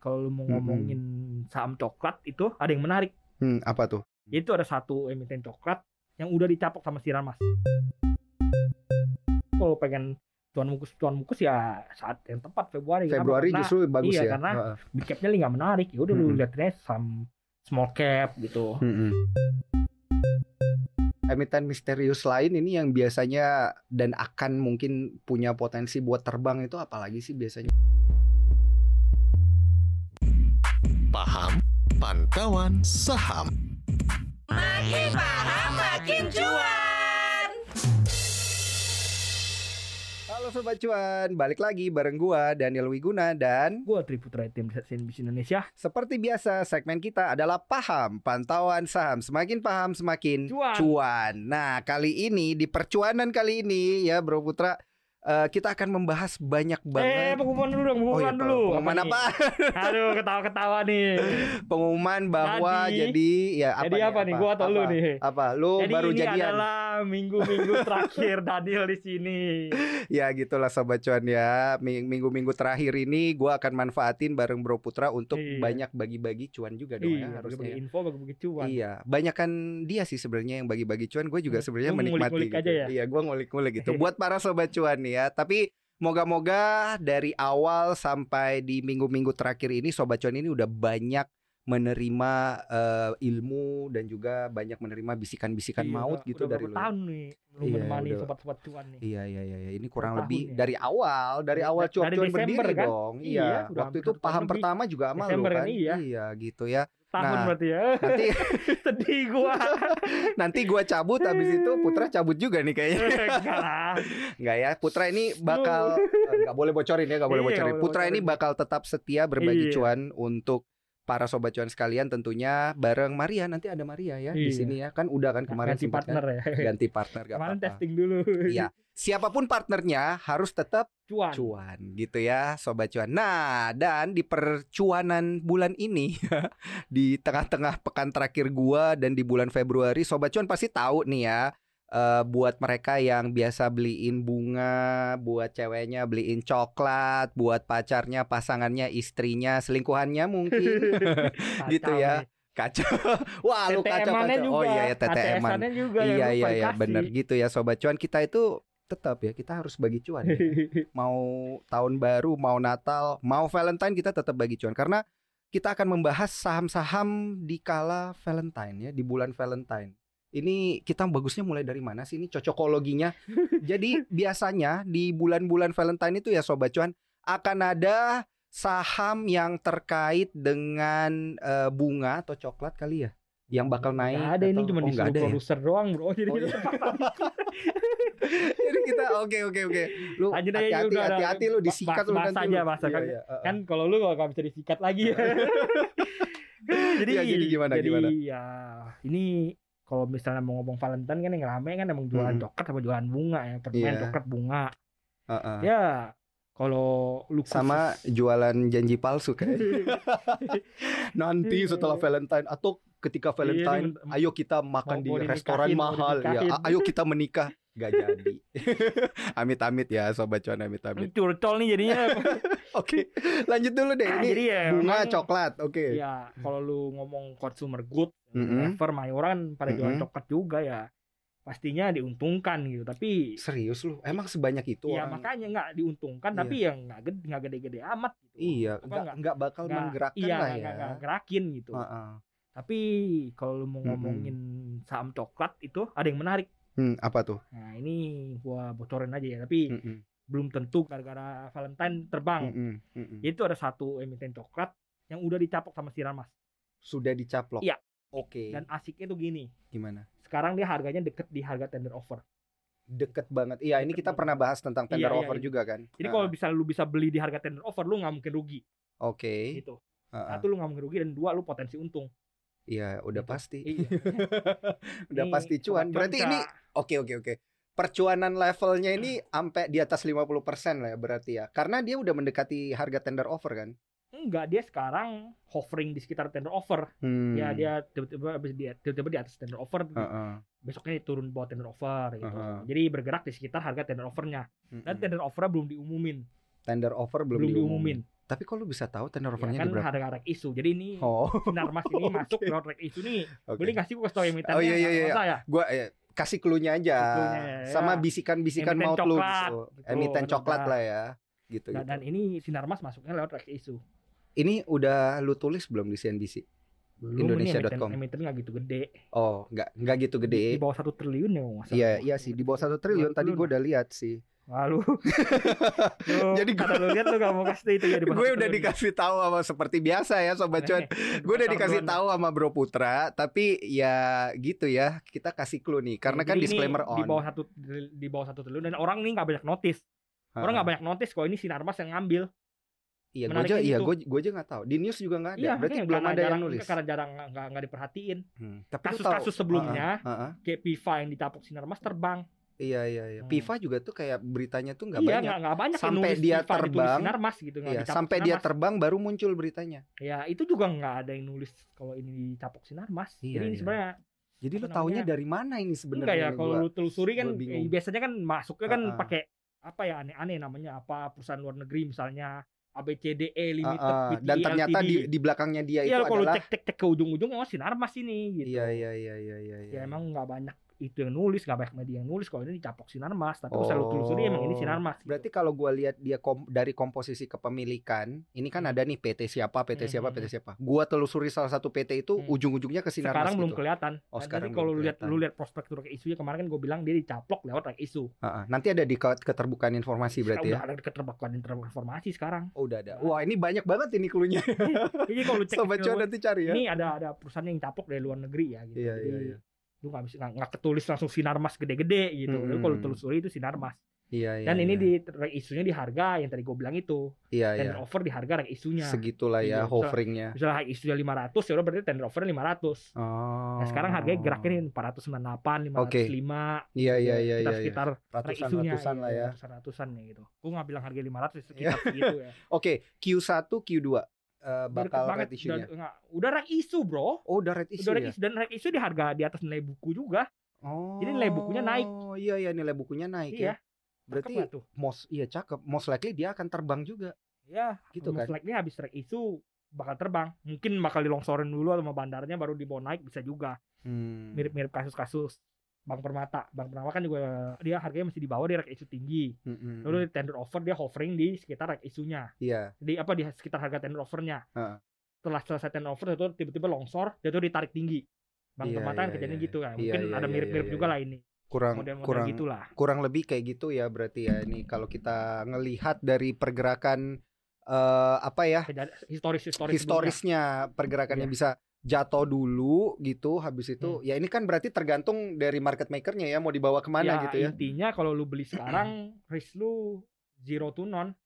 kalau lu mau Mm-mm. ngomongin saham coklat itu ada yang menarik. Hmm, apa tuh? Itu ada satu emiten coklat yang udah dicapok sama Siran Mas. Kalau pengen tuan mukus tuan mukus ya saat yang tepat Februari. Februari Karena justru bagus iya, ya. karena big capnya nggak menarik. Ya udah lu Mm-mm. lihat aja saham small cap gitu. Mm-mm. Emiten misterius lain ini yang biasanya dan akan mungkin punya potensi buat terbang itu apalagi sih biasanya? Paham Pantauan Saham. Makin paham makin cuan. Halo Sobat Cuan, balik lagi bareng gua Daniel Wiguna dan Gua Triputra tim CNBC Indonesia. seperti biasa segmen kita adalah paham pantauan saham. Semakin paham semakin Cuan. cuan. Nah, kali ini di percuanan kali ini ya Bro Putra eh, kita akan membahas banyak Eh, banget pengumuman dulu dong, Oh pengumuman iya, dulu. pengumuman nih? apa? Aduh, ketawa-ketawa nih. Pengumuman bahwa Jadi- jadi, ya apa jadi apa nih? Gua atau lu Apa? nih? Apa? Lu Jadi baru ini jadian. adalah minggu-minggu terakhir Daniel di sini. Ya gitulah sobat cuan ya. Ming- Minggu-minggu terakhir ini gua akan manfaatin bareng Bro Putra untuk Iya. banyak bagi-bagi cuan juga dong ya Iya, harusnya. bagi-bagi info, bagi-bagi cuan. Iya, banyak kan dia sih sebenarnya yang bagi-bagi cuan. Gue juga Hmm, sebenarnya lu menikmati. ngulik-ngulik gitu. aja ya? Iya, gue ngulik-ngulik gitu. Buat para sobat cuan nih ya. Tapi moga-moga dari awal sampai di minggu-minggu terakhir ini sobat cuan ini udah banyak menerima eh, ilmu dan juga banyak menerima bisikan-bisikan Iya, maut udah- gitu udah dari lu. tahun nih lu Iya, menemani sobat-sobat cuan nih. Iya iya iya iya. ini kurang tahun lebih ya? dari awal dari awal cuan-cuan berdiri kan? dong. Iya, Iya, waktu itu paham pertama juga sama lu kan. kan, iya. Iya gitu ya. Tahun Nah, berarti ya. Nanti Sedih gua. nanti gua cabut habis itu Putra cabut juga nih kayaknya. Enggak lah. Enggak ya, Putra ini bakal eh, nggak boleh bocorin ya, nggak boleh Iya, bocorin. boleh Putra ini bakal tetap setia berbagi Iya. cuan untuk para sobat cuan sekalian tentunya bareng Maria nanti ada Maria ya di Iya. sini ya kan udah kan kemarin Ganti sempat partner kan? ya. ganti partner gak Kemarin apa-apa. testing dulu. Iya. Siapa pun partnernya harus tetap Cuan. cuan gitu ya sobat cuan. Nah, dan di percuanan bulan ini di tengah-tengah pekan terakhir gua dan di bulan Februari sobat cuan pasti tahu nih ya eh, buat mereka yang biasa beliin bunga, buat ceweknya beliin coklat, buat pacarnya, pasangannya, istrinya, selingkuhannya mungkin gitu ya. nih. kacau. Wah, lu kacau kacau. juga. Oh iya ya TTM-an. Juga Iya iya iya benar gitu ya sobat cuan kita itu tetap ya kita harus bagi cuan. ya. mau tahun baru, mau Natal, mau Valentine kita tetap bagi cuan karena kita akan membahas saham-saham di kala Valentine ya, di bulan Valentine. Ini kita bagusnya mulai dari mana sih ini cocokologinya? Jadi biasanya di bulan-bulan Valentine itu ya sobat cuan akan ada saham yang terkait dengan eh, bunga atau coklat kali ya yang bakal naik. Nggak ada ini atau- cuma oh, disuruh ya? produser doang bro. Jadi Oh, kita iya. Jadi kita oke oke oke. Lu hati-hati hati-hati lu disikat lu nanti. aja, lu. bahas Iya, kan. iya, uh. kan kalau lu gak bisa disikat lagi ya. jadi, Iya, jadi gimana, jadi gimana? ya ini kalau misalnya mau ngomong Valentine kan yang rame kan emang jualan Mhm. coklat sama jualan bunga ya permain Iya. coklat bunga Uh, uh. ya kalau lu Sama jualan janji palsu kayak nanti Iya. setelah Valentine atau ketika Valentine Iya, ayo kita makan mau- di mau restoran mahal. Ya ayo kita menikah. Gak jadi. Amit-amit ya sobat cuan amit-amit. Curcol nih jadinya. Oke lanjut dulu deh. Ini jadi ya bunga memang- coklat. Oke. Ya kalau lu ngomong consumer good Mhm. ever Mayoran pada jualan Mhm. coklat juga ya pastinya diuntungkan gitu tapi serius lu? Emang sebanyak itu ya orang? makanya nggak diuntungkan Iya. tapi yang nggak gede nggak gede-gede amat gitu. Iya nggak nggak- bakal nggak- menggerakkan iya, lah nggak- ya nggak- nggak gerakin gitu. Heeh. tapi kalau lu mau ngomongin saham coklat itu ada yang menarik. Hmm, apa tuh? Nah ini gua bocorin aja ya tapi Mm-mm. belum tentu gara-gara Valentine terbang. Mm-mm. Mm-mm. itu ada satu emiten coklat yang udah dicapok sama Siran Mas sudah dicaplok? Iya. oke. Dan asiknya tuh gini. Gimana sekarang dia harganya deket di harga tender offer. Deket banget. Iya ini Deket kita banget. pernah bahas tentang tender Iya, iya, offer iya. juga kan. Jadi Nah, kalau bisa lu bisa beli di harga tender offer lu nggak mungkin rugi. Oke. Gitu. Heeh. satu lu nggak mungkin rugi dan dua lu potensi untung. Iya udah Gitu. pasti. Iya. udah Ini pasti cuan. berarti ini oke oke oke. Percuanan levelnya ini sampai di atas 50% lah ya berarti ya. Karena dia udah mendekati harga tender offer kan enggak dia sekarang hovering di sekitar tender offer Hmm. ya dia tiba-tiba habis dia tiba-tiba di atas tender offer Heeh. besoknya dia turun bawah tender offer gitu Aha. jadi bergerak di sekitar harga tender offernya dan Mm-mm. tender offernya belum diumumin tender offer belum, belum, diumumin. diumumin Tapi kok lu bisa tahu Ya tender offernya kan di berapa? harga rek isu. Jadi ini Oh, sinar mas ini masuk lewat rek isu nih. oke. Beli nggak sih gua kasih emitennya? Oh, iya, iya, iya. usah ya? Gua eh, kasih cluenya aja. Cluenya, ya. Sama bisikan-bisikan Emiten maut lu coklat, gitu. gitu. Emiten coklat lah ya. Gitu, Dan, gitu. dan ini sinar mas masuknya lewat rek isu. Ini udah lu tulis belum di CNBC? Belum Indonesia.com. emiten, nggak gitu gede. Oh, nggak nggak gitu Di, di gede. bawah satu triliun ya nggak. Iya, iya sih di bawah satu triliun. Tadi gue udah lihat sih. Lalu, Jadi kata lu lihat lu gak mau kasih itu ya di Gue udah dikasih tahu sama seperti biasa ya sobat cuan. Gue udah dikasih tahu sama Bro Putra, tapi ya gitu ya, kita kasih clue nih karena kan disclaimer di on. bawah satu di bawah satu triliun dan orang nih nggak banyak notice. Orang nggak banyak notice kok ini sinarmas yang ngambil. Iya, gue aja, iya, gitu. gue gue aja nggak tahu. Di news juga nggak ada. Iya, Berarti belum ada yang jarang- nulis. Karena jarang nggak nggak diperhatiin. Hmm, Tapi Kasus-kasus sebelumnya, Heeh, heeh. kayak Piva yang ditapuk sinarmas terbang. Iya iya iya. Hmm. Piva juga tuh kayak beritanya tuh nggak iya, banyak. nggak nggak banyak yang Sampai dia Piva terbang, sinarmas gitu. nggak Iya, sampai dia sinarmas. terbang baru muncul beritanya. Ya itu juga nggak ada yang nulis kalau ini ditapuk sinarmas. Iya, Jadi ini iya. sebenarnya Jadi taunya namanya? dari mana ini enggak sebenarnya? ya nih kalau lu telusuri kan eh, biasanya kan masuknya kan pakai apa ya aneh-aneh namanya apa perusahaan luar negeri misalnya ABCDE Limited Heeh, PTE, dan ternyata LTD. di, di belakangnya dia Iya itu kalau adalah cek cek cek ke ujung-ujung oh sinarmas ini gitu. Iya iya iya iya iya. ya iya. emang nggak banyak itu yang nulis nggak banyak media yang nulis kalau ini dicapok sinarmas tapi pas lu telusuri emang ini Oh. sinarmas gitu. Berarti kalau gua lihat dia kom- dari komposisi kepemilikan, ini kan Hmm. ada nih PT siapa, PT Hmm, siapa, hmm, PT siapa. Gua telusuri salah satu PT itu Hmm. ujung-ujungnya ke Sinarmas sekarang belum gitu. kelihatan Oh, Dan sekarang kalau lu lihat lu lihat prospektur kayak isunya kemarin kan gue bilang dia dicaplok lewat like isu Heeh. Nanti ada di ke- keterbukaan informasi berarti udah ya. ada keterbukaan informasi sekarang Oh, udah ada. Wah, ini banyak banget ini cluenya. jadi kalau lu cek Sobat cuan nanti cari ya. ini ada ada perusahaan yang caplok dari luar negeri ya gitu Iya, jadi iya, iya. Lu nggak bisa nggak ketulis langsung sinarmas gede-gede gitu Hmm, Tapi kalau telusuri itu sinarmas Iya, iya. dan ini iya. di isunya di harga yang tadi gue bilang itu Iya, iya. tender offer di harga rek isunya Segitulah Iya, ya bisa- hoveringnya. misalnya high isunya 500 ya udah berarti tender offer 500 Oh. Nah sekarang harganya geraknya nih 498, 505 Oke. Iya, iya, iya, sekitar, iya. iya. sekitar Ratusan isunya, ratusan lah ya. Ratusan ratusan ya gitu. Gue nggak bilang harga 500 sekitar Iya. segitu ya. Oke, Q1, Q2 eh, bakal deket banget, red issue-nya. Udah, nggak, udah rek isu bro. Oh, udah red issue udah rek ya? isu dan rek isu di harga di atas nilai buku juga. Oh. Jadi nilai bukunya naik. Oh, iya iya nilai bukunya naik Iya. ya. Berarti Cakep tuh. most iya cakep. Most likely dia akan terbang juga. Ya, Gitu most kan. likely habis rek isu bakal terbang. Mungkin bakal dilongsorin dulu sama bandarnya baru dibawa naik bisa juga. Hmm. Mirip-mirip kasus-kasus Bank Permata. Bank Permata kan juga dia harganya masih di bawah di rek isu tinggi. Mm-mm. Lalu di tender offer dia hovering di sekitar rek isunya. Iya. di apa di sekitar harga tender offernya. Heeh. Setelah selesai tender offer itu tiba-tiba longsor, dia tuh ditarik tinggi. Bang Iya, Permata kan iya, kejadian iya. gitu kan. Mungkin iya, ada iya, mirip-mirip iya, juga iya. lah ini. Kurang Model-model kurang gitulah. kurang lebih kayak gitu ya berarti ya ini kalau kita ngelihat dari pergerakan eh apa ya historis historis historisnya pergerakannya Iya. bisa jatuh dulu gitu habis itu Hmm. ya ini kan berarti tergantung dari market makernya ya mau dibawa ke mana gitu ya Intinya kalau lu beli sekarang risk lu zero to none.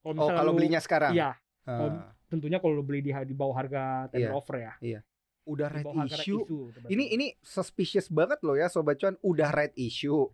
Kalau oh kalau lu- belinya sekarang Iya, Ah. kalau- tentunya kalau lu beli di di bawah harga tender Iya. offer ya. udah Di red issue berarti. ini ini suspicious banget loh ya sobat cuan udah red issue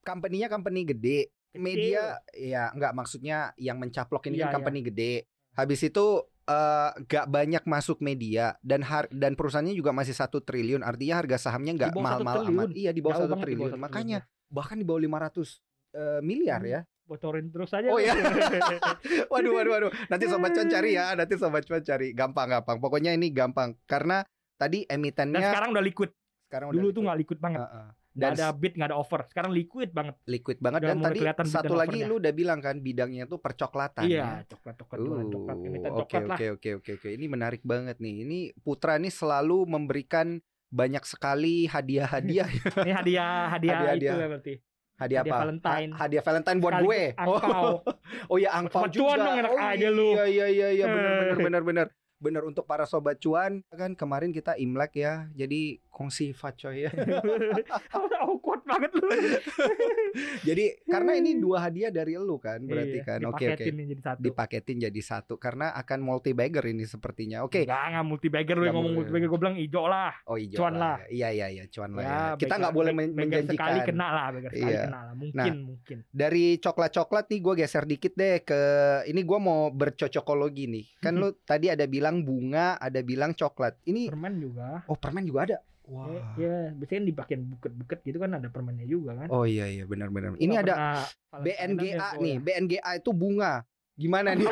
company-nya company gede Kecil. media ya nggak maksudnya yang mencaplok ini Iya, kan company gede habis itu eh, nggak banyak masuk media dan har dan perusahaannya juga masih satu triliun artinya harga sahamnya nggak bawah satu mahal-mahal amat iya di bawah satu bawah triliun satu makanya triliun. bahkan di bawah 500 eh, miliar Hmm. ya bocorin terus aja. Oh, iya. waduh waduh waduh nanti sobat cuan cari ya nanti sobat cuan cari gampang gampang pokoknya ini gampang karena tadi Dan emitennya sekarang udah liquid. sekarang Dulu udah tuh nggak liquid banget. Heeh. Nggak dan ada bid, nggak ada offer. Sekarang liquid banget. liquid banget Udah dan mulai tadi satu dan lagi lu udah bilang kan bidangnya tuh percoklatan Iya, ya. coklat coklat coklat coklat. Emiten Uh, Oke coklat lah. oke oke oke oke ini menarik banget nih. Ini Putra nih selalu memberikan banyak sekali hadiah-hadiah. Ini hadiah hadiah itu Hadiah-hadiah. ya berarti. hadiah Hadiah apa? Valentine. Ha- hadiah Valentine buat gue. Sekaligus angpau. Oh, oh ya angpau Sobat cuan juga. dong, enak oh, aja lu. Iya iya iya iya benar benar benar benar. Benar untuk para sobat cuan kan kemarin kita Imlek ya. Jadi kongsi coy ya. Awkward banget lu. Jadi karena ini dua hadiah dari lu kan berarti Iya, kan. Oke oke. dipaketin nih jadi satu. Dipaketin jadi satu karena akan multi bagger ini sepertinya. Oke. Enggak, enggak multi bagger lu yang ngomong multi bagger gue bilang hijau lah. Oh hijau Cuan lah. Iya iya iya cuan lah ya. Ya, Kita nggak boleh men- bagger menjanjikan. sekali kena lah, bagger sekali Iya. kena lah. Mungkin, mungkin. Dari coklat-coklat nih gue geser dikit deh ke ini gue mau bercocokologi nih. Kan lu tadi ada bilang bunga, ada bilang coklat. Ini Permen juga. oh permen juga ada. Eh, Wah. Ya, biasanya kan dipakein buket-buket gitu kan ada permennya juga kan. Oh iya iya benar-benar. Ini ada Valentine BNGA dan nih. BNGA itu bunga. Gimana nih?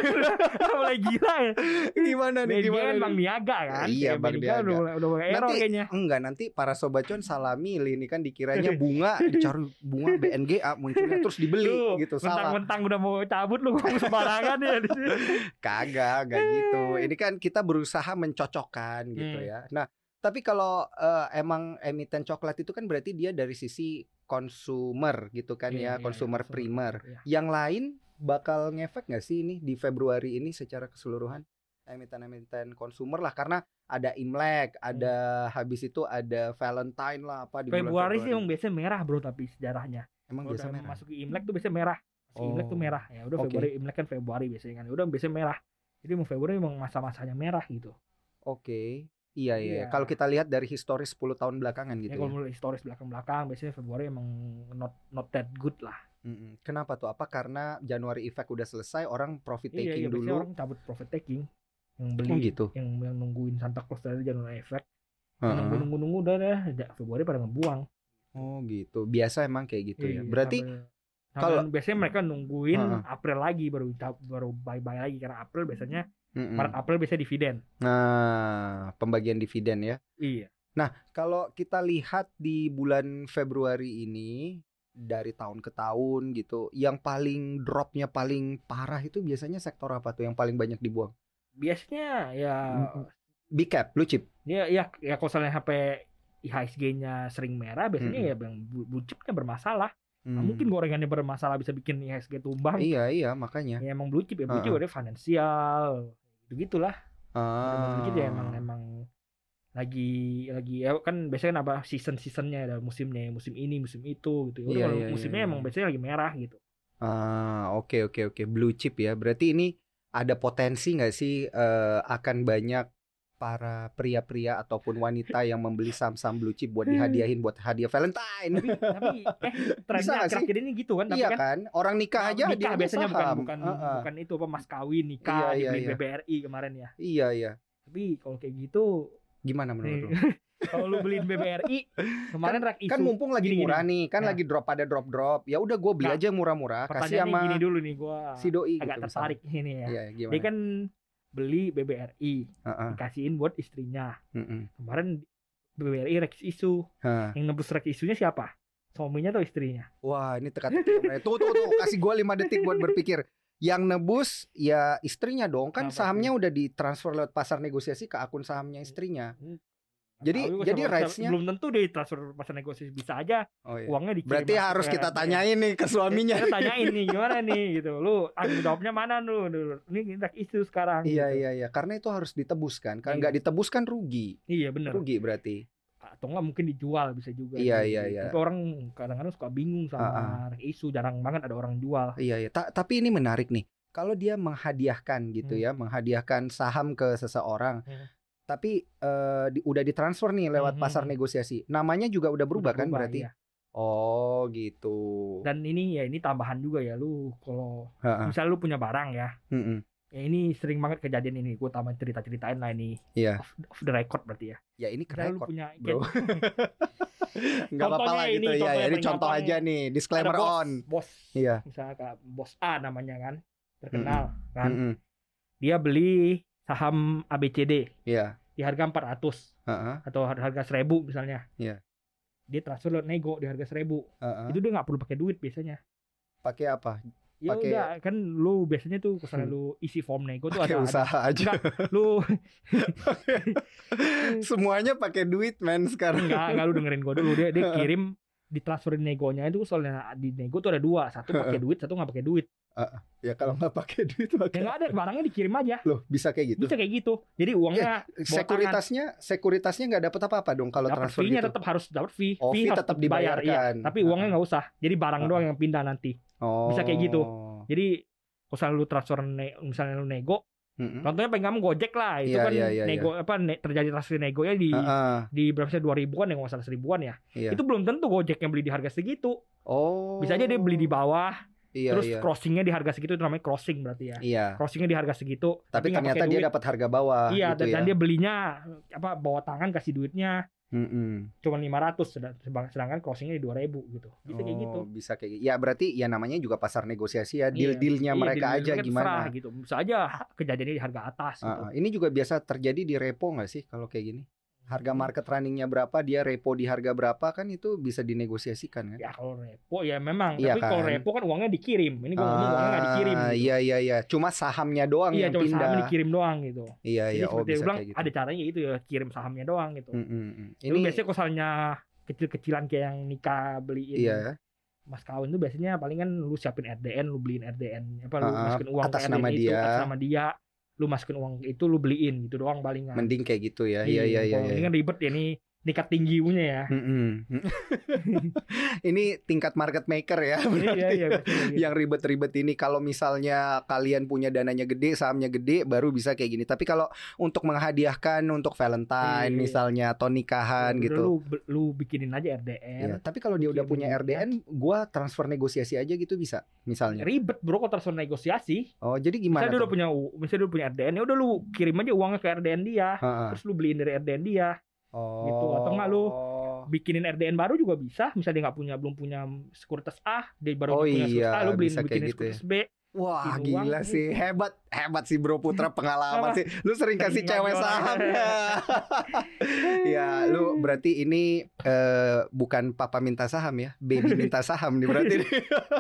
mulai gila ya. gimana nih? BNG Gimana kan? Bang Niaga kan. Iya, Bang Niaga. Udah, udah mulai error Nanti- kayaknya. Enggak nanti para sobat cuan salah milih nih kan dikiranya bunga dicari bunga BNGA munculnya terus dibeli Lu, gitu salah. Mentang-mentang udah mau cabut lu ngomong sembarangan ya di sini. Kagak, gak gitu. Ini kan kita berusaha mencocokkan gitu Hmm. ya. Nah, tapi kalau eh, emang emiten coklat itu kan berarti dia dari sisi konsumer gitu kan Iya, ya, konsumer iya, primer. Iya. Yang lain bakal ngefek nggak sih ini di Februari ini secara keseluruhan? Emiten-emiten konsumer lah karena ada Imlek, ada habis itu ada Valentine lah apa di bulan Februari sih emang biasanya merah bro tapi sejarahnya. Emang biasa merah. masuk Imlek tuh biasanya merah. Masuk Imlek tuh Oh, merah. Ya udah oke. Februari Imlek kan Februari biasanya kan. Ya udah biasanya merah. Jadi mau Februari emang masa-masanya merah gitu. Oke. Iya, iya. Iya. Kalau kita lihat dari historis 10 tahun belakangan ya gitu kalau ya. historis belakang-belakang biasanya Februari emang not not that good lah. Mm-mm. Kenapa tuh? Apa karena Januari effect udah selesai, orang profit Iya, taking iya biasanya dulu? orang cabut profit taking yang beli Oh gitu. yang yang nungguin Santa Claus dari January Effect. Heeh. Nunggu nunggu nunggu udah dah ja- Februari pada ngebuang. Oh gitu. Biasa emang kayak gitu ya. Iya, Berarti sampai- kalau- biasanya mereka nungguin Heeh. April lagi baru baru bye bye lagi karena April biasanya Mm-mm. Maret April biasanya dividen. Nah, pembagian dividen ya. Iya. Kalau kita lihat di bulan Februari ini dari tahun ke tahun gitu, yang paling dropnya paling parah itu biasanya sektor apa tuh yang paling banyak dibuang? Biasanya ya. Big cap, blue chip. ya ya ya kalau misalnya HP IHSG-nya sering merah biasanya Mm-mm. ya yang blue chip-nya bermasalah. Nah, Hmm. mungkin gorengannya bermasalah bisa bikin IHSG tumbang. Iya, iya, makanya. Ya emang blue chip ya blue chip Heeh. ada finansial gitu gitulah. Ah. Ya emang emang lagi lagi ya kan biasanya kan apa season seasonnya ada musimnya musim ini musim itu gitu ya Iya, kalau iya, musimnya iya, emang biasanya lagi merah gitu Ah, oke oke oke blue chip ya. Berarti ini ada potensi nggak sih eh, akan banyak para pria-pria ataupun wanita yang membeli saham-saham blue chip buat dihadiahin buat hadiah Valentine. tapi tapi eh trennya akhir-akhir ini gitu kan tapi iya kan kan? Orang nikah aja nikah hadiahnya biasanya bukan saham. bukan Heeh. bukan itu apa mas kawin nikah Iya, iya, iya. BBRI kemarin ya Iya iya. tapi kalau kayak gitu Gimana menurut lu? kalau lu beliin BBRI kemarin rak isu Kan mumpung lagi Gini, gini. murah nih, kan Nah. lagi drop pada drop-drop. Ya udah gue beli Nah, aja yang murah-murah, kasih sama gini dulu nih gua si doi agak gitu. tertarik ini ya Iya, gimana? dia kan beli BBRI Heeh. dikasihin buat istrinya Mm-mm. kemarin BBRI reks isu Hah. yang nebus reks isunya siapa suaminya atau istrinya Wah ini teka-teki. Tuh tuh tuh kasih gue 5 detik buat berpikir. Yang nebus ya istrinya dong kan Kenapa sahamnya udah ditransfer lewat pasar negosiasi ke akun sahamnya istrinya. Jadi- Tahu, jadi rights-nya- belum tentu deh transfer pasar negosiasi bisa aja Oh iya. uangnya dikirim Berarti harus kita tanyain nih ke suaminya. kita tanyain nih gimana nih gitu lu tanggung jawabnya mana lu ini reks isu sekarang Iya gitu. iya iya karena itu harus ditebus kan. Kalau Iya. nggak ditebus kan rugi. iya bener Rugi berarti. atau enggak mungkin dijual bisa juga Iya, iya, iya. tapi orang kadang-kadang suka bingung sama reks isu jarang banget ada orang jual Iya iya. Ta- tapi ini menarik nih. Kalau dia menghadiahkan gitu Hmm. ya, menghadiahkan saham ke seseorang. Hmm. Tapi eh, di- udah ditransfer nih lewat Hmm, pasar hmm. negosiasi. Namanya juga udah berubah, kan Berubah, berarti? iya. Oh gitu. dan ini ya ini tambahan juga ya lu kalau misalnya lu punya barang ya Mm-mm. ya ini sering banget kejadian ini gue tambah cerita ceritain lah ini Iya. off, off the record berarti ya Ya ini misalnya lu punya bro. Nggak apa-apa lah gitu ini, ya. contoh yang Ini contoh aja nih. Disclaimer bos, on. bos Iya. misalnya kayak bos A namanya kan terkenal kan Mm-mm. dia beli saham ABCD Iya. di harga 400 Ha-ha. atau har- harga 1000 misalnya Iya. dia transfer lewat nego di harga 1000 Ha-ha. itu dia nggak perlu pakai duit biasanya Pakai apa? ya Pakai- udah kan lu biasanya tuh misalnya lu isi form nego tuh ada, ada usaha aja. lu Semuanya pakai duit men sekarang. enggak enggak lu dengerin gua dulu dia dia kirim ditransferin negonya itu soalnya di nego tuh ada dua satu pakai duit satu nggak pakai duit Ya kalau nggak pakai duit ya pakai. nggak ada barangnya dikirim aja Loh, bisa kayak gitu. bisa kayak gitu jadi uangnya Sekuritasnya sekuritasnya nggak dapat apa-apa dong kalau dapat transfer fee-nya gitu. tetap harus dapat fee Oh, fee harus tetap dibayar, dibayarkan. iya. tapi uangnya nggak usah jadi barang Heeh. doang yang pindah nanti Oh. bisa kayak gitu. jadi kalau lu transfer ne- misalnya lu nego Mm-mm. contohnya pengen kamu gojek lah itu Iya, kan iya, iya, nego apa ne- terjadi transfer negonya di Heeh, di berapa sih dua ribuan ya nggak salah seribuan ya iya. itu belum tentu gojek yang beli di harga segitu Oh. bisa aja dia beli di bawah Iya, terus iya. crossingnya di harga segitu itu namanya crossing berarti ya Iya. crossingnya di harga segitu Tapi nggak ternyata dia dapat harga bawah iya gitu dan, ya. dan dia belinya apa bawa tangan kasih duitnya Mm-mm. cuma 500 sedang- sedang- sedangkan closingnya di 2000 gitu bisa kayak gitu Oh, bisa kayak gitu. Ya berarti ya namanya juga pasar negosiasi ya. Iya. Deal-dealnya Iya, mereka deal-deal aja kan gimana. terserah gitu bisa aja kejadiannya di harga atas gitu Ah, ah. ini juga biasa terjadi di repo nggak sih kalau kayak gini? Harga market runningnya berapa, dia repo di harga berapa kan itu bisa dinegosiasikan kan? ya kalau repo ya memang Iya tapi kalau kan? repo kan uangnya dikirim ini gua ngomong uangnya dikirim Ah, gitu. Iya iya iya. Cuma sahamnya doang iya yang cuma pindah. sahamnya dikirim doang gitu Iya jadi iya. Oh seperti yang bisa bilang kayak gitu. ada caranya itu ya kirim sahamnya doang gitu Mm, mm, mm. ini Ini biasanya kalau misalnya kecil-kecilan kayak yang nikah beliin iya. mas kawin tuh biasanya palingan lu siapin RDN lu beliin RDN apa lu Ah, ah. masukin uang Atas RDN nama itu dia. atas nama dia lu masukin uang itu lu beliin gitu doang palingan Mending kayak gitu ya. Iya iya iya. kan ribet ya ini tingkat tinggi punya ya Mm-mm. ini tingkat market maker ya. berarti. iya iya biasanya gitu. yang ribet-ribet ini kalau misalnya kalian punya dananya gede, sahamnya gede baru bisa kayak gini. Tapi kalau untuk menghadiahkan untuk Valentine Iya. misalnya atau nikahan Udah gitu. lu lu bikinin aja RDN Iya, tapi kalau dia udah punya ya. RDN, gua transfer negosiasi aja gitu bisa, misalnya. ribet bro kalau transfer negosiasi Oh, jadi gimana misalnya dia udah punya misalnya dia udah punya RDN ya udah lu kirim aja uangnya ke RDN dia Ha-ha. terus lu beliin dari RDN dia Oh. gitu. Atau enggak lu bikinin RDN baru juga bisa misalnya dia nggak punya belum punya sekuritas A dia baru Oh punya sekuritas iya, A lu beliin bikinin gitu ya. sekuritas B Wah, gila sih. Hebat, hebat sih Bro Putra pengalaman sih. Lu sering kasih cewek saham ya. ya, lu berarti ini eh, bukan papa minta saham ya, baby minta saham nih berarti.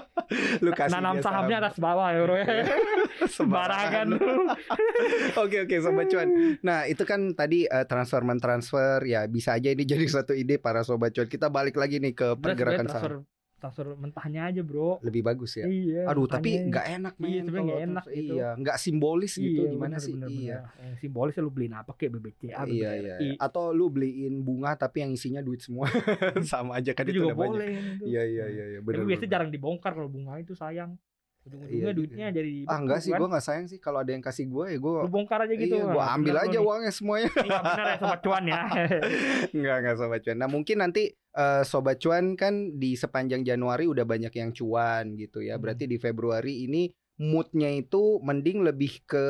lu kasih nanam sahamnya saham. atas bawah ya bro ya sembarangan Oke oke sobat cuan. Nah itu kan tadi eh, transfer mentransfer ya bisa aja ini jadi satu ide para sobat cuan. Kita balik lagi nih ke pergerakan saham. Transfer mentahnya aja bro Lebih bagus ya. iya Aduh tapi nggak enak Iya, men sebenarnya kalau nggak enak transfer- gitu. Iya nggak simbolis gitu Iya, gimana bener, sih? bener, iya. bener. Yang simbolisnya lu beliin apa kayak BBCA Iya iya. iya. Atau lu beliin bunga tapi yang isinya duit semua sama aja kan itu itu juga banyak. boleh itu. Iya iya iya iya tapi benar. biasanya jarang dibongkar kalau bunga itu sayang ujung-ujungnya Iya, iya. duitnya jadi Ah enggak sih kan. gua nggak sayang sih kalau ada yang kasih gua ya lu bongkar aja gitu Iya, Nah, ambil bener aja nih. uangnya semuanya. Iya benar ya sobat cuan ya Enggak, enggak sobat cuan. Nah, mungkin nanti eh, sobat cuan kan di sepanjang Januari udah banyak yang cuan gitu ya. Hmm. Berarti di Februari ini moodnya itu mending lebih ke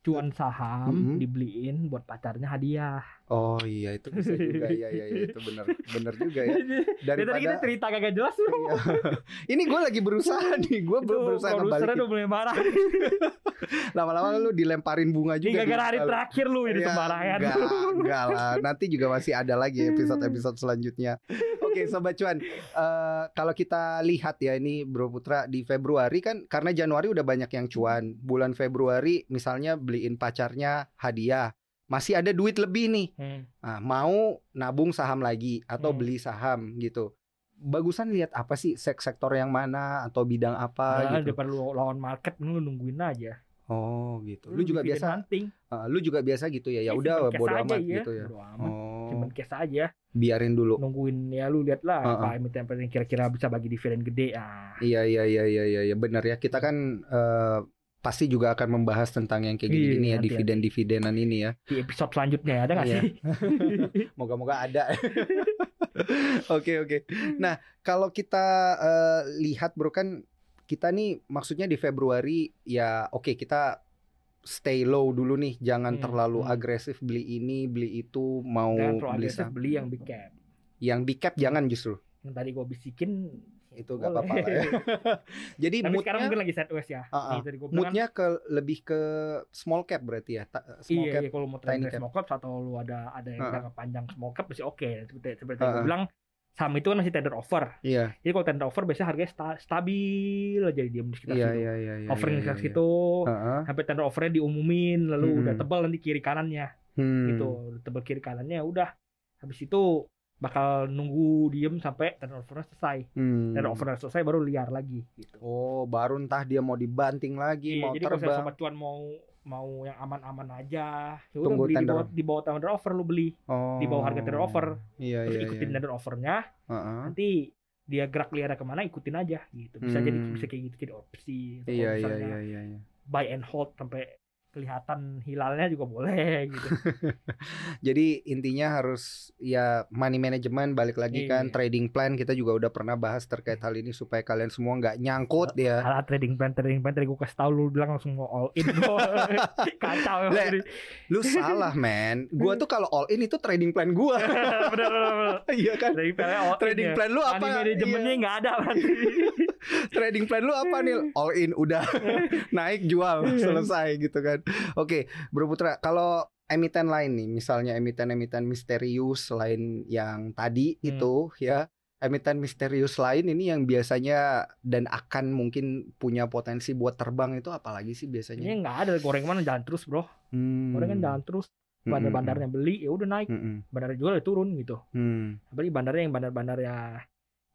cuan saham Mhm. dibeliin buat pacarnya hadiah Oh iya itu bisa juga iya iya iya itu bener bener juga ya. Dari tadi kita cerita kagak jelas lu. Iya. Ini gue lagi berusaha nih, gue Itu berusaha ngebalikin. udah mulai marah. Lama-lama lu dilemparin bunga Ini juga. gara-gara hari terakhir lu ini Ya, sembarangan. Enggak, enggak lah. Nanti juga masih ada lagi episode-episode selanjutnya. Oke, sobat cuan. eh, kalau kita lihat ya ini Bro Putra di Februari kan karena Januari udah banyak yang cuan. Bulan Februari misalnya beliin pacarnya hadiah. Masih ada duit lebih nih. Hmm. Nah, mau nabung saham lagi atau Hmm. beli saham gitu. Bagusan lihat apa sih sek- sektor yang mana atau bidang apa Nah, gitu. daripada lu lawan market lu nungguin aja. Oh, gitu. Lu juga bikin biasa hunting. eh, lu juga biasa gitu ya. Ya Eh, udah bodo amat iya. gitu ya. Bodo amat. Oh, Simpen cash aja. biarin dulu. Nungguin ya lu lihat lah Heeh. apa emiten yang kira-kira bisa bagi dividen gede. Ah. Iya iya iya iya iya ya, benar ya. Kita kan eh, pasti juga akan membahas tentang yang kayak Iya, gini-gini ya nanti-nanti. dividen-dividenan ini ya. Di episode selanjutnya ada nggak Iya. sih? Moga-moga ada. Oke oke. Nah kalau kita eh, lihat bro kan kita nih maksudnya di Februari ya oke kita stay low dulu nih, jangan Hmm, terlalu hmm. agresif beli ini beli itu mau beli agresif beli yang big cap. Yang big cap jangan justru Yang tadi gua bisikin itu gak boleh. apa-apa lah ya. Jadi Tapi sekarang moodnya mungkin lagi sideways ya. Ah, ah. Nih, tadi moodnya ke lebih ke small cap berarti ya, Ta- small iya, cap. iya kalau mau tiny trend cap. small cap atau lu ada ada yang Ha-ha. jangka panjang small cap masih oke. Seperti seperti Ha-ha. gue bilang saham itu kan masih tender offer. Iya, Jadi kalau tender offer biasanya harganya sta- stabil aja dia di sekitar iya, situ. iya, iya, iya. Offering iya, di sekitar iya. situ. Heeh. Sampai tender offernya diumumin lalu Hmm. udah tebal nanti kiri kanannya Hmm. gitu. Udah tebal kiri kanannya udah habis itu bakal nunggu diem sampai tender offernya selesai. Hmm. Tender offernya selesai baru liar lagi gitu. Oh, baru entah dia mau dibanting lagi, Iya, mau jadi kalau terbang. sobat cuan mau mau yang aman-aman aja, ya udah Tunggu beli di tender. bawah, di bawah tender offer lu beli. Oh. di bawah harga tender offer. Iya, terus iya, ikutin iya. tender offernya Heeh. nanti dia gerak liara ke mana ikutin aja gitu bisa jadi Hmm. bisa kayak gitu jadi opsi Iya, kalau iya, iya, iya, iya. buy and hold sampai kelihatan hilalnya juga boleh gitu. Jadi intinya harus ya money management balik lagi kan Iya. trading plan kita juga udah pernah bahas terkait hal ini supaya kalian semua nggak nyangkut ya. Alat trading plan, trading plan tadi gue kasih tahu lu bilang langsung mau all in Kacau Le. Lu salah men. Gua tuh kalau all in itu trading plan gua. bener, bener, bener. Iya kan? Trading plan Trading ya. plan lu apa? Money manajemennya Iya. nggak ada berarti. Trading plan lu apa nih? All in udah naik jual selesai gitu kan. Oke, Bro Putra, kalau emiten lain nih, misalnya emiten-emiten misterius selain yang tadi Hmm. itu ya, emiten misterius lain ini yang biasanya dan akan mungkin punya potensi buat terbang itu apalagi sih Ini biasanya? nggak ada goreng mana jalan terus bro. Hmm. Goreng kan jalan terus. Hmm, Bandar-bandarnya beli ya udah naik. hmm, hmm, Bandar jual ya turun gitu. hmm. Apalagi bandarnya yang bandar-bandar ya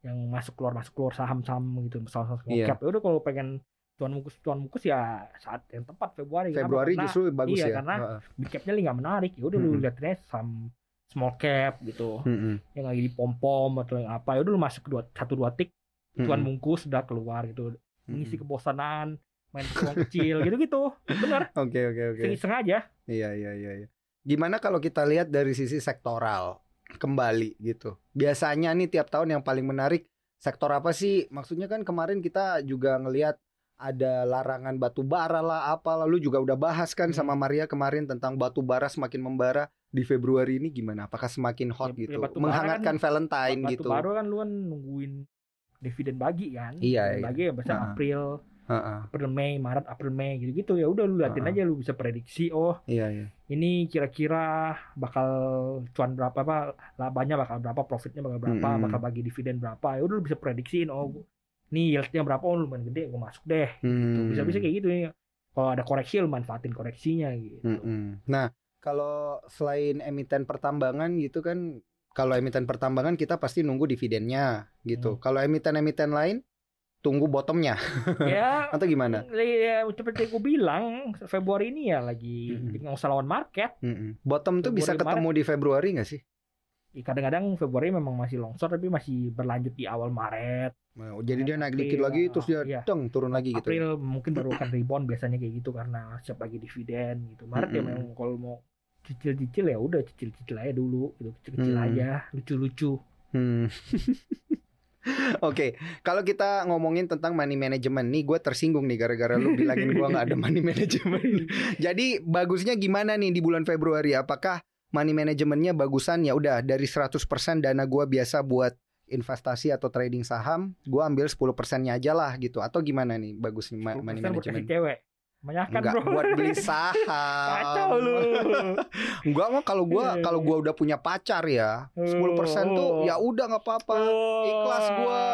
yang masuk keluar masuk keluar saham-saham gitu saham small Iya. cap. Ya udah kalau pengen tuan mukus tuan mukus ya saat yang tepat Februari. Februari Karena justru bagus iya, ya. karena Heeh. big capnya lagi nggak menarik. Ya udah lu Mm-mm. lihat aja saham small cap gitu. Hmm, hmm, Yang lagi di pom pom atau yang apa. Ya udah lu masuk dua satu dua tik tuan hmm, bungkus udah keluar gitu. hmm, Mengisi hmm. kebosanan main uang kecil gitu-gitu. Bener. Oke oke oke. Iseng-iseng aja. Iya iya iya. iya. Gimana kalau kita lihat dari sisi sektoral kembali gitu? Biasanya nih tiap tahun yang paling menarik sektor apa sih? Maksudnya kan kemarin kita juga ngelihat ada larangan batu bara lah apa lalu juga udah bahas kan Hmm. sama Maria kemarin tentang batu bara semakin membara di Februari ini gimana? Apakah semakin hot Ya- ya gitu? batu bara Menghangatkan kan Valentine Batu gitu. baru kan lu kan nungguin dividen bagi kan. Iya, Dividen iya. Bagi ya bisa Heeh. April, Heeh. April Mei, Maret, April Mei gitu-gitu ya udah lu liatin Heeh. aja lu bisa prediksi oh Iya iya. ini kira-kira bakal cuan berapa apa labanya bakal berapa profitnya bakal berapa Mm-mm. bakal bagi dividen berapa ya udah lu bisa prediksiin oh nih yieldnya berapa oh lumayan gede gue masuk deh Hmm. bisa bisa kayak gitu ya kalau ada koreksi lu manfaatin koreksinya gitu Mm-mm. Nah, kalau selain emiten pertambangan gitu kan, kalau emiten pertambangan kita pasti nunggu dividennya gitu. Hmm. Kalau emiten-emiten lain tunggu bottomnya ya atau gimana? ya seperti gue bilang Februari ini ya lagi Mm-mm. nggak usah lawan market Mm-mm. Bottom tuh bisa Februari, ketemu di Februari nggak sih? Ya, kadang-kadang Februari memang masih longsor tapi masih berlanjut di awal Maret Nah, jadi dia naik April, dikit lagi terus dia iya. deng turun lagi gitu. April mungkin baru akan rebound biasanya kayak gitu karena siap lagi dividen gitu. Maret ya Mm-mm. memang kalau mau cicil-cicil ya udah cicil-cicil aja dulu gitu kecil-kecil Hmm. aja lucu-lucu Hmm. Oke, kalau kita ngomongin tentang money management nih, gue tersinggung nih gara-gara lu bilangin gue nggak ada money management. Jadi bagusnya gimana nih di bulan Februari? Apakah money manajemennya bagusan ya udah dari 100% dana gue biasa buat investasi atau trading saham, gue ambil 10 persennya aja lah gitu. Atau gimana nih bagusnya ma- 10% money management? cewek Banyakan Enggak bro buat beli saham. Kacau lu Enggak mah kalau gua Iya, kalau iya. gua udah punya pacar ya, 10% tuh Oh. ya udah nggak apa-apa. Ikhlas gua.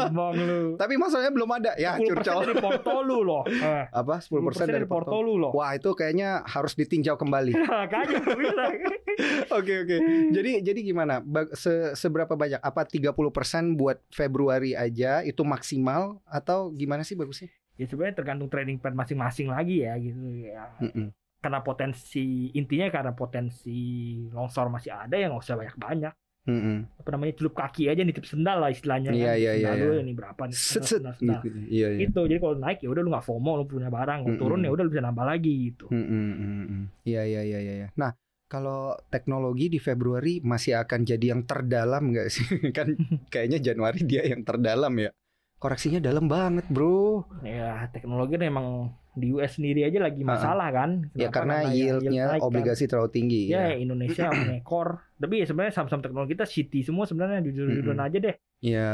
Omong lu Tapi masalahnya belum ada ya 10% curcol. dari porto lu loh Eh, Apa 10%, dari porto? lu loh Wah, itu kayaknya harus ditinjau kembali. Makanya gua bilang Oke, oke. Jadi jadi gimana? Se- seberapa banyak? Apa 30% buat Februari aja itu maksimal atau gimana sih bagusnya? Ya sebenarnya tergantung trading plan masing-masing lagi ya gitu ya Mm-mm. karena potensi intinya karena potensi longsor masih ada ya nggak usah banyak-banyak Mm-mm. apa namanya celup kaki aja nitip sendal lah istilahnya Iya, kan. iya, iya, Sendal lu iya. ini berapa nih Set, sendal, set. sendal, sendal. Gitu. Iya, iya. itu jadi kalau naik ya udah lu nggak FOMO lu punya barang kalau Mm-mm. turun ya udah lu bisa nambah lagi gitu Mm, mm, mm, mm. Iya iya iya iya. iya. Nah kalau teknologi di Februari masih akan jadi yang terdalam nggak sih? kan kayaknya Januari dia yang terdalam ya. Koreksinya dalam banget bro. ya teknologi kan emang di US sendiri aja lagi masalah kan ya Kenapa? karena yield yieldnya naik kan. obligasi terlalu tinggi. ya Ya. Indonesia mengekor tapi ya sebenarnya saham-saham teknologi kita city semua sebenarnya jujur-jujuran aja deh Ya.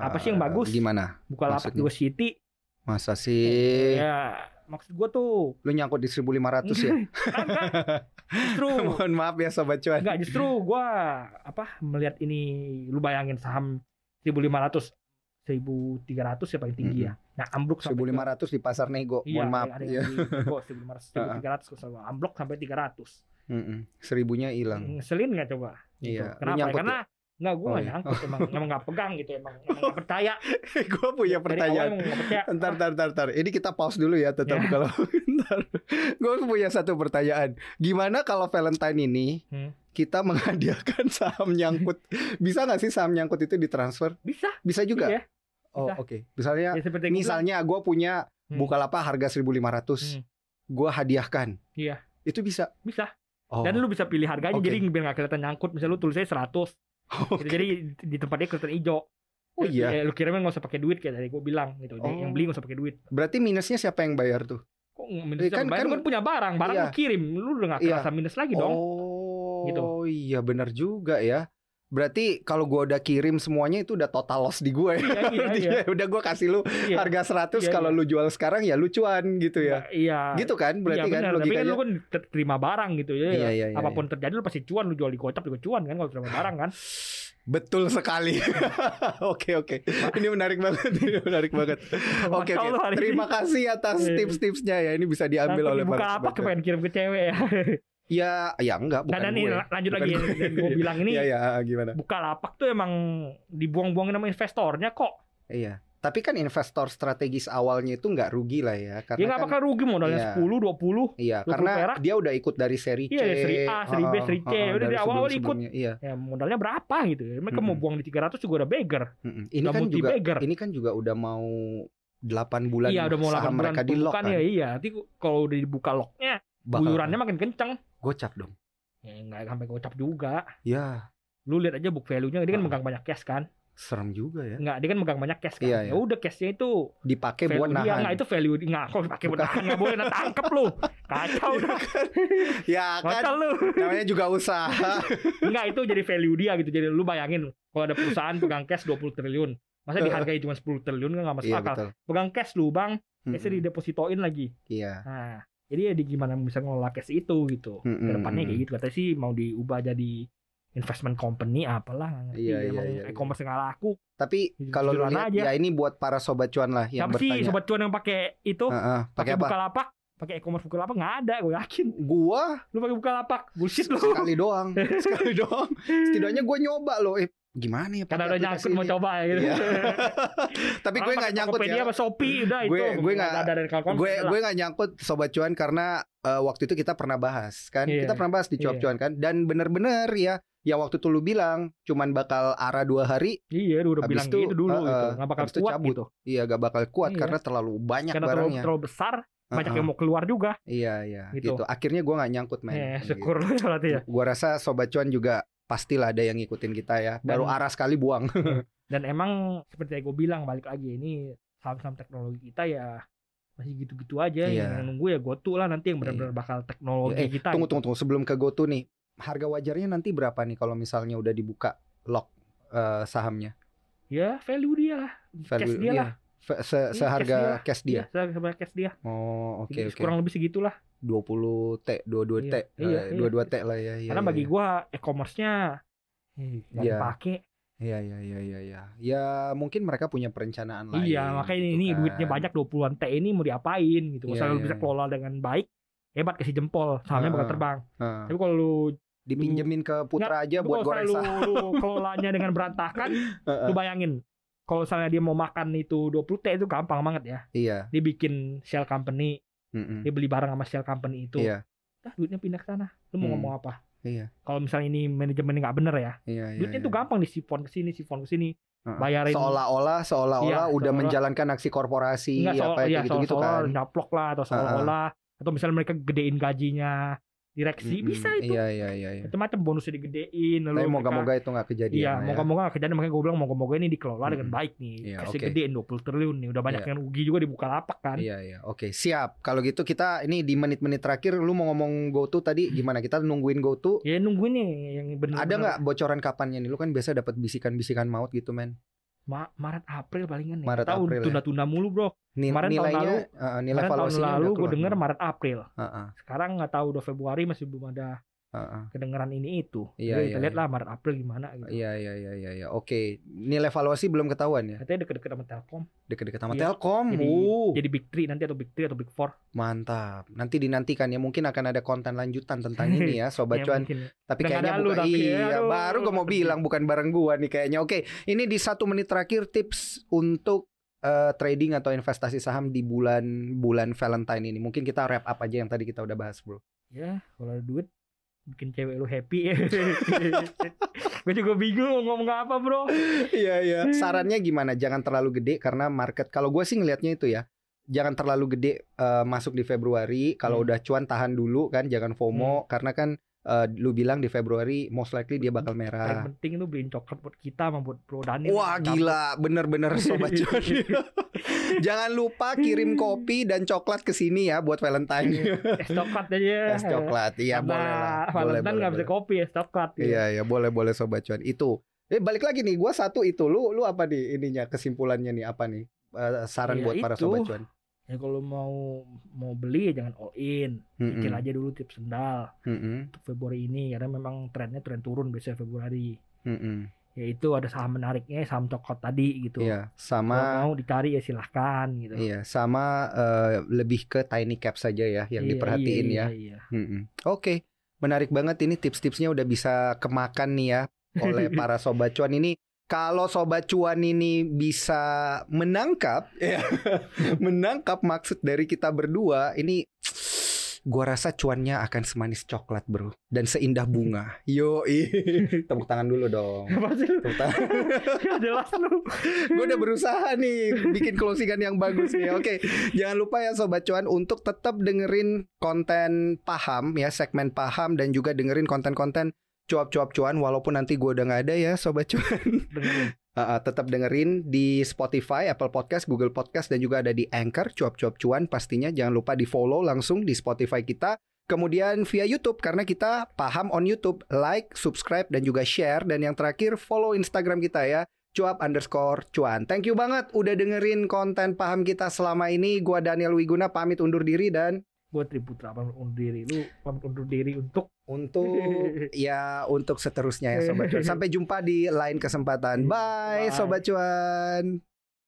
Apa sih yang bagus? Gimana? buka lapak Maksudnya? juga city Masa sih? ya maksud gua tuh Lu nyangkut di 1500 ya? Kan, justru Mohon maaf ya sobat cuan. enggak justru gua apa melihat ini lu bayangin saham 1500 1300 ya paling tinggi ya. Nah, ambruk sampai ke- 1500 di pasar nego. Iya, Mohon maaf. ada Iya. yang di nego 1500 1300 kalau ambruk sampai 300. Mm-mm. Seribunya hilang. Ngeselin nggak coba? Gitu. Iya. Lu Kenapa? nyangkut Karena Enggak, gue Oh, nggak iya. nyangkut, emang emang nggak pegang gitu, emang emang nggak percaya. Gue punya pertanyaan. emang nggak percaya. Ntar, ntar, ntar, ntar. Ini kita pause dulu ya tetap Ya. kalau ntar. Gue punya satu pertanyaan. Gimana kalau Valentine ini Hmm. kita menghadiahkan saham nyangkut? Bisa nggak sih saham nyangkut itu ditransfer? Bisa. Bisa juga. Iya. Oh oke. Misalnya, Ya, misalnya gue punya Hmm. Bukalapak harga 1.500. Hmm. gua hadiahkan. Iya. Itu bisa. Bisa. Oh. Dan lu bisa pilih harganya Oke. jadi biar nggak kelihatan nyangkut. Misalnya lu tulisnya 100. Oke. Gitu, jadi di tempatnya kelihatan hijau. Oh iya. Ya, lu kirimnya nggak usah pakai duit kayak tadi gue bilang gitu. Oh. Yang beli nggak usah pakai duit. Berarti minusnya siapa yang bayar tuh? Kok Eh, minus kan- bayar? kan- Lu kan punya barang, barang Iya. lu kirim, lu udah nggak Iya. kerasa minus lagi dong. Oh, Gitu. iya benar juga ya. Berarti kalau gua udah kirim semuanya itu udah total loss di gue. Iya, iya, iya. udah gua kasih lu Iya. harga 100 Iya, kalau iya. lu jual sekarang ya lu cuan gitu ya. Iya. Gitu kan berarti iya, kan benar. Tapi kan logikanya. lu kan ter- terima barang gitu ya. Iya, iya, iya, Apa pun terjadi lu pasti cuan, lu jual di gocap juga cuan kan kalau terima barang kan. Betul sekali. Oke oke. Ini menarik banget. Ini menarik banget. Oke Mantap oke. ini. Terima kasih atas Iya. tips-tipsnya ya. Ini bisa diambil Nanti oleh para apa sobat. kepengen kirim ke cewek ya. Ya ya enggak bukan Dan ini gue. lanjut Bukan lagi gue. yang gue bilang ini Iya ya gimana? buka lapak tuh emang dibuang-buangin sama investornya kok. Iya. Tapi kan investor strategis awalnya itu nggak rugi lah ya karena Dia nggak kan, bakal rugi modalnya Iya. 10, 20. Iya, 20 karena perak. dia udah ikut dari seri C. Iya, dari seri A, seri B, seri C. heeh, Udah dari awal-awal ikut. sebelum-sebelumnya. Iya. Ya modalnya berapa gitu. Mereka mau Mm-mm. buang di 300 juga udah beggar. Mm-mm. Ini Udah kan juga multi-bagger. ini kan juga udah mau 8 bulan iya, udah mau saham 8 bulan mereka di lock kan. ya. Iya, nanti kalau udah dibuka locknya, Bakal guyurannya makin kenceng. Gocap dong. Ya nggak sampai gocap juga. Ya, Lu lihat aja book value-nya, dia kan Ah. megang banyak cash kan. serem juga ya. Enggak, dia kan megang banyak cash kan. Iya, Ya iya. udah cashnya itu Dipakai buat value dia nahan. enggak itu value enggak kok dipakai buat nahan enggak boleh nah, tangkep lu. Kacau udah. ya kan Kacau lu. namanya juga usaha. Enggak itu jadi value dia gitu. Jadi lu bayangin kalau ada perusahaan pegang cash 20 triliun. Masa dihargai cuma 10 triliun kan enggak masuk iya akal. betul. Pegang cash lu, Bang. Mm-mm. didepositoin lagi. Iya. Nah, jadi ya di gimana bisa ngelola cash itu gitu. Mm-mm, Ke depannya kayak gitu. Katanya sih mau diubah jadi investment company apalah nggak ngerti. Iya, iya, Emang iya, iya. e-commerce nggak laku. Tapi kalau lu lihat aja. ya ini buat para sobat cuan lah yang Siapa sih bertanya. sobat cuan yang pakai itu? Heeh, pakai pakai apa? Bukalapak? Pakai e-commerce Bukalapak nggak ada, gue yakin. Gua Lu pakai Bukalapak, bullshit lu. sekali doang, sekali doang. Setidaknya gue nyoba loh. Eh, gimana ya? Karena udah nyangkut mau coba ya gitu. Iya. Tapi gue nggak nyangkut Tokopedia ya. sama Shopee udah itu. Gue- gue nggak- ada dari gue gue nggak nyangkut sobat cuan karena eh, waktu itu kita pernah bahas kan Iya. kita pernah bahas di cuap Iya. cuan kan dan bener-bener ya yang waktu itu lu bilang cuman bakal arah dua hari Iya, lu udah Habis bilang itu, gitu dulu uh, gitu. Nggak bakal kuat cabut. gitu. iya gak bakal kuat Iya. karena terlalu banyak Karena barangnya terlalu besar, banyak Uh-uh. yang mau keluar juga. iya iya Gitu. gitu. akhirnya gue nggak nyangkut men Eh, Gitu. syukur lu berarti ya. gua rasa sobat cuan juga pastilah ada yang ngikutin kita ya baru Dan- arah sekali buang Dan emang seperti yang gue bilang balik lagi ini saham-saham teknologi kita ya masih gitu-gitu aja Iya. yang nunggu ya GoTo lah nanti yang benar-benar bakal teknologi eh kita. tunggu gitu. tunggu tunggu sebelum ke GoTo nih harga wajarnya nanti berapa nih kalau misalnya udah dibuka lock eh, sahamnya Ya value dia lah. cash dia iya. lah. Se- Iya, seharga cash cash dia. Iya, seharga cash dia. Oh, oke Jadi oke. Kurang lebih segitulah. 20 T, 22 T. Iya, iya, Eh, 22 T lah ya, iya. Karena iya, bagi iya. gua e-commerce-nya nggak Iya. dipakai. Iya, iya, iya, iya, iya. Ya, mungkin mereka punya perencanaan lain. Iya, makanya ini, gitu ini kan. duitnya banyak 20-an T ini mau diapain gitu. Iya, Misalnya lu iya, bisa iya. kelola dengan baik, hebat kasih jempol, sahamnya bakal Heeh. terbang. Heeh. Tapi kalau lu Dipinjemin ke Putra aja Tapi buat goreng lu, lu kelolanya dengan berantakan, Heeh. lu bayangin kalau misalnya dia mau makan itu 20 T itu gampang banget ya. Iya. Dia bikin shell company, mm-mm. dia beli barang sama shell company itu. Iya. Dah duitnya pindah ke sana. Lu mau Hmm. ngomong apa? Iya. Kalau misalnya ini manajemennya nggak bener ya, Iya, iya. duitnya itu iya. gampang disifon ke sini, sifon ke sini. Heeh. bayarin- seolah-olah seolah-olah Iya, udah seolah-olah. menjalankan aksi korporasi Enggak soal apa iya, gitu-gitu kan. nyaplok lah atau seolah-olah atau misalnya mereka gedein gajinya direksi Mm-mm. bisa itu. Iya, iya, iya, iya. Macam-macam bonusnya digedein lalu Tapi moga-moga itu nggak kejadian. Iya, ya. moga-moga gak kejadian makanya gue bilang moga-moga ini dikelola dengan Mm-mm. baik nih. Iya, Kasih oke. gedein 20 triliun nih, udah banyak Iya. yang rugi juga dibuka lapak kan. Iya iya oke siap kalau gitu kita ini di menit-menit terakhir lu mau ngomong GoTo tadi gimana kita nungguin GoTo Ya nungguin nih yang bener ada nggak bocoran kapannya nih lu kan biasa dapat bisikan-bisikan maut gitu men Ma Maret April palingan nih. Maret, Tahu April ya. tunda-tunda mulu bro. Ni- Kemarin tahun nilainya lalu- eh, nilai Kemarin tahun lalu gue denger? Maret April. Heeh, Sekarang nggak tahu udah Februari masih belum ada heeh. kedengeran ini itu. Iya, Jadi iya, kita lihat iya. lah Maret April gimana gitu. Iya iya iya iya iya. Oke, nilai valuasi belum ketahuan ya. Katanya deket-deket sama Telkom. Deket-deket sama Iya. Telkom. Jadi- uh, Jadi Big Three nanti atau Big Three atau Big Four. mantap. Nanti dinantikan ya mungkin akan ada konten lanjutan tentang ini ya sobat Ya, cuan. mungkin. Tapi nggak kayaknya bukan tapi, iya, aduh. baru gue mau bilang bukan bareng gua nih kayaknya. Oke, ini di satu menit terakhir tips untuk eh, trading atau investasi saham di bulan bulan Valentine ini. Mungkin kita wrap up aja yang tadi kita udah bahas, Bro. Ya, kalau ada duit bikin cewek lu happy. gue juga bingung mau ngomong apa, Bro. Iya, iya. Sarannya gimana? Jangan terlalu gede karena market kalau gue sih ngelihatnya itu ya. jangan terlalu gede eh, masuk di Februari. Kalau Hmm. udah cuan tahan dulu kan, jangan FOMO karena kan eh, lu bilang di Februari most likely dia bakal merah. penting itu beliin coklat buat kita sama buat Bro Daniel. Wah gila, bener-bener sobat cuan. Jangan lupa kirim kopi dan coklat ke sini ya buat Valentine. es coklat aja. Es coklat, iya Karena boleh lah. Boleh, Valentine nggak bisa kopi es coklat. gitu. Iya, iya, boleh, boleh sobat cuan. Itu. Eh balik lagi nih, gua satu itu. Lu, lu apa nih ininya kesimpulannya nih apa nih? Eh, saran Iya, buat para itu. sobat cuan. Ya kalau mau mau beli ya jangan all in. Mm-mm. Cicil aja dulu tips sendal Mm-mm. untuk Februari ini karena memang trennya tren turun biasanya Februari. Mm-mm. Yaitu ada saham menariknya saham coklat tadi gitu. Iya, Kalau sama mau dicari ya silahkan gitu. iya, sama eh, lebih ke tiny cap saja ya yang Iya, diperhatiin iya, ya. Iya, iya. Mm-mm. Oke, menarik banget ini tips-tipsnya udah bisa kemakan nih ya oleh para sobat cuan ini. Kalau sobat cuan ini bisa menangkap, ya, menangkap maksud dari kita berdua, ini gua rasa cuannya akan semanis coklat bro dan seindah bunga. Yo, tepuk tangan dulu dong. Apa sih? Tepuk tangan. Nggak jelas lu. gue udah berusaha nih bikin closingan yang bagus nih. Oke, jangan lupa ya sobat cuan untuk tetap dengerin konten paham ya segmen paham dan juga dengerin konten-konten cuap-cuap cuan walaupun nanti gue udah nggak ada ya sobat cuan. Uh, tetap dengerin di Spotify, Apple Podcast, Google Podcast dan juga ada di Anchor cuap-cuap cuan pastinya jangan lupa di follow langsung di Spotify kita. Kemudian via YouTube karena kita paham on YouTube, like, subscribe dan juga share dan yang terakhir follow Instagram kita ya cuap underscore cuan. Thank you banget udah dengerin konten paham kita selama ini. Gua Daniel Wiguna pamit undur diri dan Gue Triputra pamit undur diri. Lu pamit undur diri untuk untuk ya untuk seterusnya ya sobat cuan. Sampai jumpa di lain kesempatan. Bye. Bye. sobat cuan.